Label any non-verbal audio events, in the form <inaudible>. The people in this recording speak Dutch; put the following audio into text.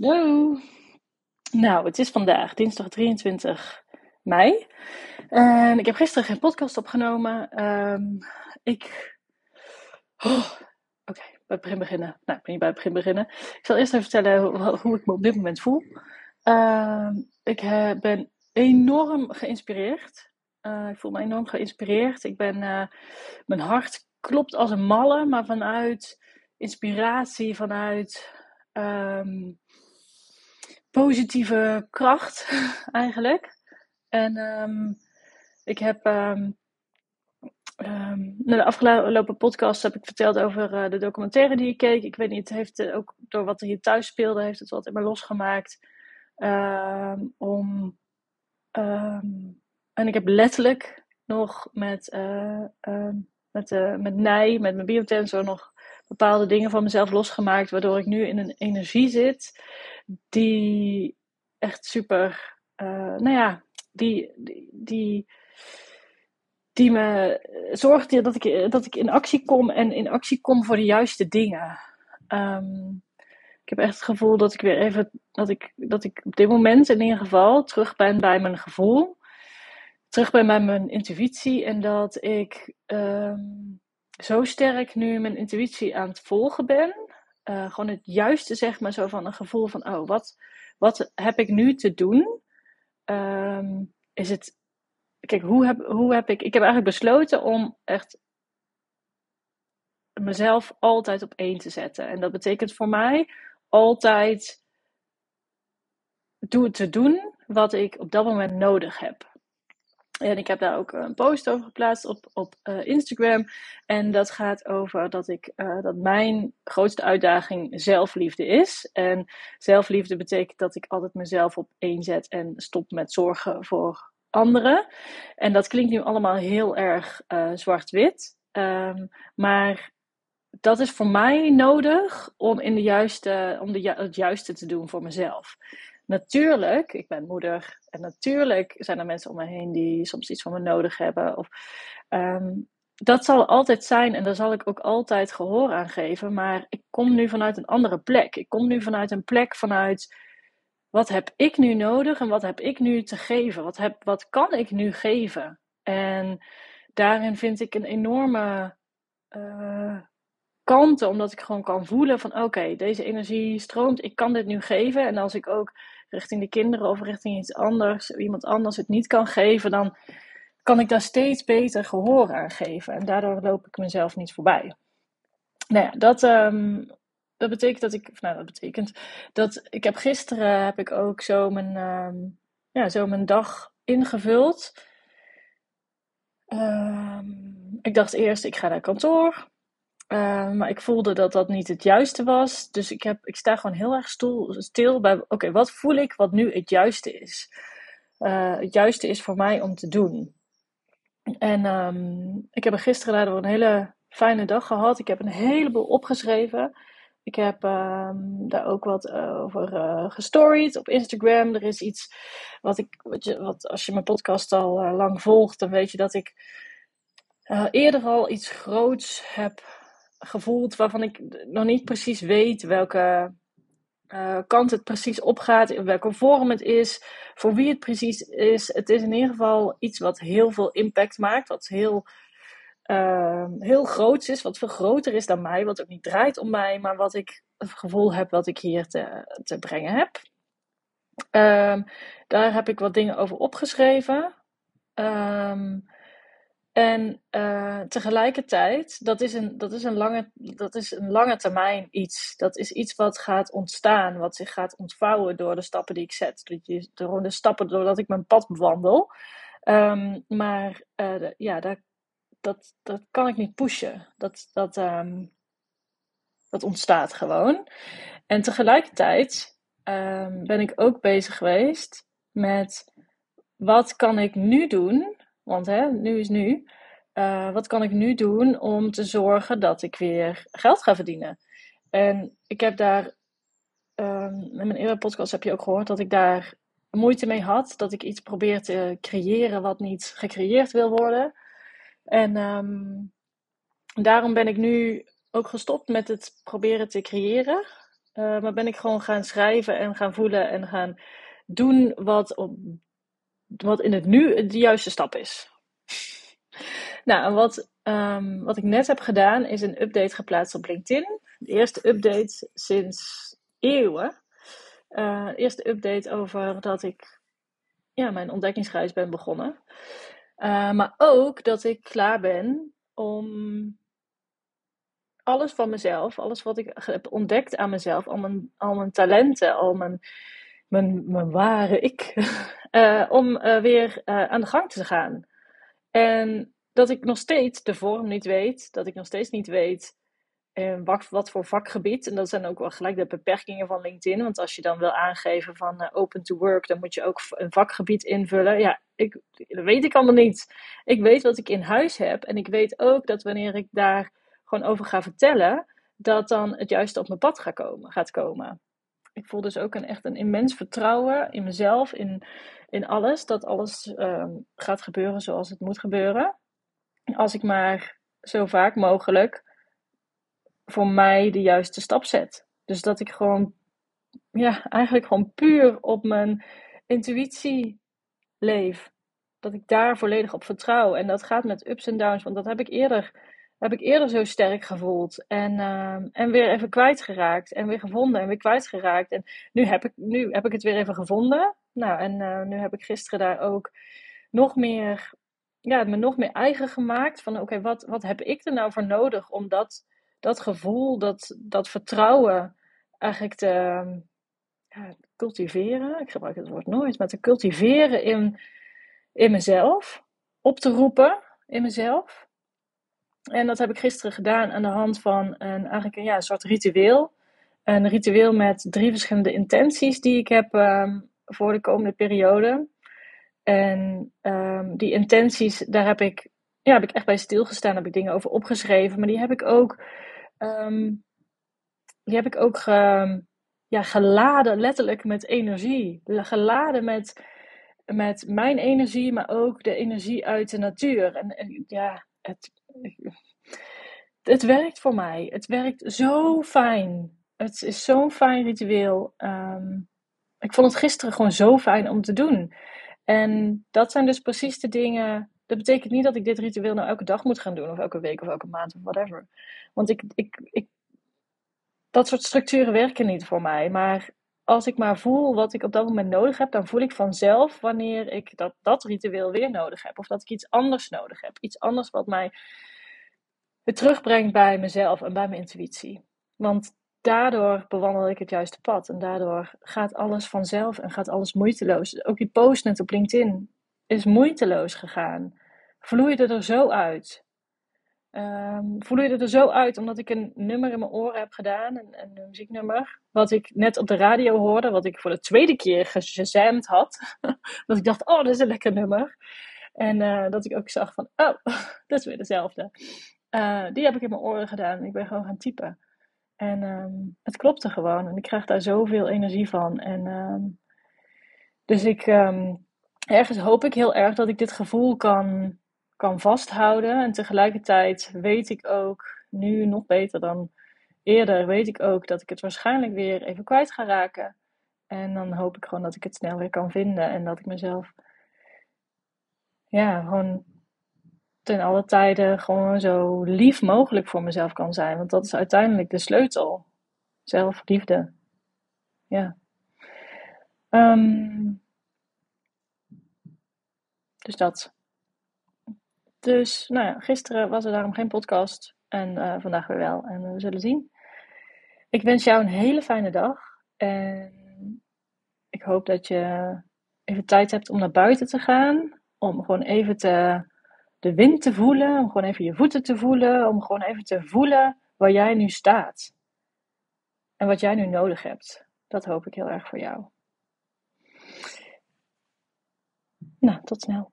Hallo. Nou, het is vandaag dinsdag 23 mei. En ik heb gisteren geen podcast opgenomen. Ehm, ik. Oh, Oké, bij het begin beginnen. Nou, ik ben niet bij het begin beginnen. Ik zal eerst even vertellen hoe, ik me op dit moment voel. Ehm, ik ben enorm geïnspireerd. Uh, ik voel me enorm geïnspireerd. Ik ben, uh, mijn hart klopt als een malle, maar vanuit inspiratie, vanuit um, positieve kracht <laughs> eigenlijk. En um, ik heb um, um, de afgelopen podcast heb ik verteld over uh, de documentaire die ik keek. Ik weet niet, het heeft uh, ook door wat er hier thuis speelde, heeft het wat in losgemaakt. om, en ik heb letterlijk nog met, uh, met, met Nij, met mijn biotensor nog bepaalde dingen van mezelf losgemaakt, waardoor ik nu in een energie zit die echt super, uh, nou ja, die, die, die, die me zorgt dat ik, dat ik in actie kom en in actie kom voor de juiste dingen. Um, ik heb echt het gevoel dat ik weer even, dat ik, dat ik op dit moment in ieder geval terug ben bij mijn gevoel. Terug ben bij mijn intuïtie en dat ik um, zo sterk nu mijn intuïtie aan het volgen ben. Uh, gewoon het juiste, zeg maar, zo van een gevoel van: oh, wat, wat heb ik nu te doen? Um, is het. Kijk, hoe heb, hoe heb ik. Ik heb eigenlijk besloten om echt mezelf altijd op één te zetten. En dat betekent voor mij altijd te doen wat ik op dat moment nodig heb. En ik heb daar ook een post over geplaatst op, op uh, Instagram. En dat gaat over dat, ik, uh, dat mijn grootste uitdaging zelfliefde is. En zelfliefde betekent dat ik altijd mezelf op één zet en stop met zorgen voor anderen. En dat klinkt nu allemaal heel erg uh, zwart-wit. Um, maar dat is voor mij nodig om, in de juiste, om de, het juiste te doen voor mezelf. Natuurlijk, ik ben moeder en natuurlijk zijn er mensen om me heen die soms iets van me nodig hebben. Of, um, dat zal altijd zijn en daar zal ik ook altijd gehoor aan geven. Maar ik kom nu vanuit een andere plek. Ik kom nu vanuit een plek vanuit wat heb ik nu nodig en wat heb ik nu te geven? Wat, heb, wat kan ik nu geven? En daarin vind ik een enorme uh, kanten, omdat ik gewoon kan voelen van oké, deze energie stroomt, ik kan dit nu geven. En als ik ook richting de kinderen of richting iets anders, iemand anders het niet kan geven, dan kan ik daar steeds beter gehoor aan geven. En daardoor loop ik mezelf niet voorbij. Nou ja, dat, um, dat betekent dat ik, nou dat betekent dat ik heb gisteren heb ik ook zo mijn, um, ja, zo mijn dag ingevuld. Um, ik dacht eerst, ik ga naar kantoor. Uh, maar ik voelde dat dat niet het juiste was. Dus ik, heb, ik sta gewoon heel erg stoel, stil bij: oké, wat voel ik wat nu het juiste is? Uh, het juiste is voor mij om te doen. En um, ik heb er gisteren daardoor een hele fijne dag gehad. Ik heb een heleboel opgeschreven. Ik heb um, daar ook wat uh, over uh, gestoried op Instagram. Er is iets wat ik, wat, je, wat als je mijn podcast al lang volgt, dan weet je dat ik eerder al iets groots heb gevoeld waarvan ik nog niet precies weet welke uh, kant het precies opgaat, in welke vorm het is, voor wie het precies is. Het is in ieder geval iets wat heel veel impact maakt, wat heel, uh, heel groot is, wat veel groter is dan mij, wat ook niet draait om mij, maar wat ik het gevoel heb wat ik hier te, te brengen heb. Um, daar heb ik wat dingen over opgeschreven. Um, en uh, tegelijkertijd, dat is, een, dat, is een lange, dat is een lange termijn iets. Dat is iets wat gaat ontstaan, wat zich gaat ontvouwen door de stappen die ik zet. Door de stappen doordat ik mijn pad bewandel. Um, maar de, ja, dat, dat, dat kan ik niet pushen. Dat, dat, um, dat ontstaat gewoon. En tegelijkertijd um, ben ik ook bezig geweest met wat kan ik nu doen want hè, nu is nu. Uh, wat kan ik nu doen om te zorgen dat ik weer geld ga verdienen? En ik heb daar, um, in mijn eerdere podcast heb je ook gehoord dat ik daar moeite mee had. Dat ik iets probeer te creëren wat niet gecreëerd wil worden. En um, daarom ben ik nu ook gestopt met het proberen te creëren. Uh, maar ben ik gewoon gaan schrijven en gaan voelen en gaan doen wat, op, wat in het nu de juiste stap is. nou, wat, um, wat ik net heb gedaan is een update geplaatst op LinkedIn. De eerste update sinds eeuwen. Uh, eerste update over dat ik ja, mijn ontdekkingsreis ben begonnen. Uh, maar ook dat ik klaar ben om alles van mezelf, alles wat ik heb ontdekt aan mezelf, al mijn, al mijn talenten, al mijn, mijn, ware ik, uh, <laughs> om uh, weer uh, aan de gang te gaan. En dat ik nog steeds de vorm niet weet, dat ik nog steeds niet weet wat, wat voor vakgebied. En dat zijn ook wel gelijk de beperkingen van LinkedIn. Want als je dan wil aangeven van open to work, dan moet je ook een vakgebied invullen. Ja, ik, dat weet ik allemaal niet. Ik weet wat ik in huis heb. En ik weet ook dat wanneer ik daar gewoon over ga vertellen, dat dan het juiste op mijn pad gaat komen. Gaat komen. Ik voel dus ook een, echt een immens vertrouwen in mezelf, in, in alles. Dat alles uh, gaat gebeuren zoals het moet gebeuren. Als ik maar zo vaak mogelijk voor mij de juiste stap zet. Dus dat ik gewoon, ja, eigenlijk gewoon puur op mijn intuïtie leef. Dat ik daar volledig op vertrouw. En dat gaat met ups en downs, want dat heb ik eerder heb ik eerder zo sterk gevoeld. En, uh, en weer even kwijtgeraakt. En weer gevonden en weer kwijtgeraakt. En nu heb ik, nu heb ik het weer even gevonden. Nou, en uh, nu heb ik gisteren daar ook nog meer, ja, me nog meer eigen gemaakt. Van oké, wat, wat heb ik er nou voor nodig om dat, dat gevoel, dat, dat vertrouwen eigenlijk te cultiveren. Ik gebruik het woord nooit, maar te cultiveren in, in mezelf. Op te roepen in mezelf. En dat heb ik gisteren gedaan aan de hand van een, eigenlijk een, ja, soort ritueel. Een ritueel met drie verschillende intenties die ik heb um, voor de komende periode. En um, die intenties, daar heb ik, ja, heb ik echt bij stilgestaan, heb ik dingen over opgeschreven. Maar die heb ik ook, um, die heb ik ook ja, geladen, letterlijk met energie. Geladen met, met mijn energie, maar ook de energie uit de natuur. En, en ja, het, <laughs> het werkt voor mij. Het werkt zo fijn. Het is zo'n fijn ritueel. Um, ik vond het gisteren gewoon zo fijn om te doen. En dat zijn dus precies de dingen. Dat betekent niet dat ik dit ritueel nou elke dag moet gaan doen, of elke week of elke maand of whatever. Want ik, ik, ik, dat soort structuren werken niet voor mij. Maar als ik maar voel wat ik op dat moment nodig heb, dan voel ik vanzelf wanneer ik dat, dat ritueel weer nodig heb. Of dat ik iets anders nodig heb. Iets anders wat mij het terugbrengt bij mezelf en bij mijn intuïtie. Want daardoor bewandel ik het juiste pad. En daardoor gaat alles vanzelf en gaat alles moeiteloos. Ook die post net op LinkedIn is moeiteloos gegaan. Vloeide er zo uit. Um, vloeide er zo uit omdat ik een nummer in mijn oren heb gedaan, een, een muzieknummer, wat ik net op de radio hoorde, wat ik voor de tweede keer gezamd had. <laughs> dat ik dacht, oh, dat is een lekker nummer. En uh, dat ik ook zag van, oh, <laughs> dat is weer dezelfde. Uh, die heb ik in mijn oren gedaan. Ik ben gewoon gaan typen. En um, het klopte gewoon. En ik krijg daar zoveel energie van. En um, dus ik, ergens hoop ik heel erg dat ik dit gevoel kan, kan vasthouden. En tegelijkertijd weet ik ook, nu nog beter dan eerder, weet ik ook dat ik het waarschijnlijk weer even kwijt ga raken. En dan hoop ik gewoon dat ik het snel weer kan vinden. En dat ik mezelf, ja, gewoon ten alle tijden gewoon zo lief mogelijk voor mezelf kan zijn. Want dat is uiteindelijk de sleutel. Zelfliefde. Ja. Um, dus dat. Dus, nou ja, gisteren was er daarom geen podcast. En uh, vandaag weer wel. En we zullen zien. Ik wens jou een hele fijne dag. En ik hoop dat je even tijd hebt om naar buiten te gaan. Om gewoon even te de wind te voelen, om gewoon even je voeten te voelen, om gewoon even te voelen waar jij nu staat. En wat jij nu nodig hebt. Dat hoop ik heel erg voor jou. Nou, tot snel.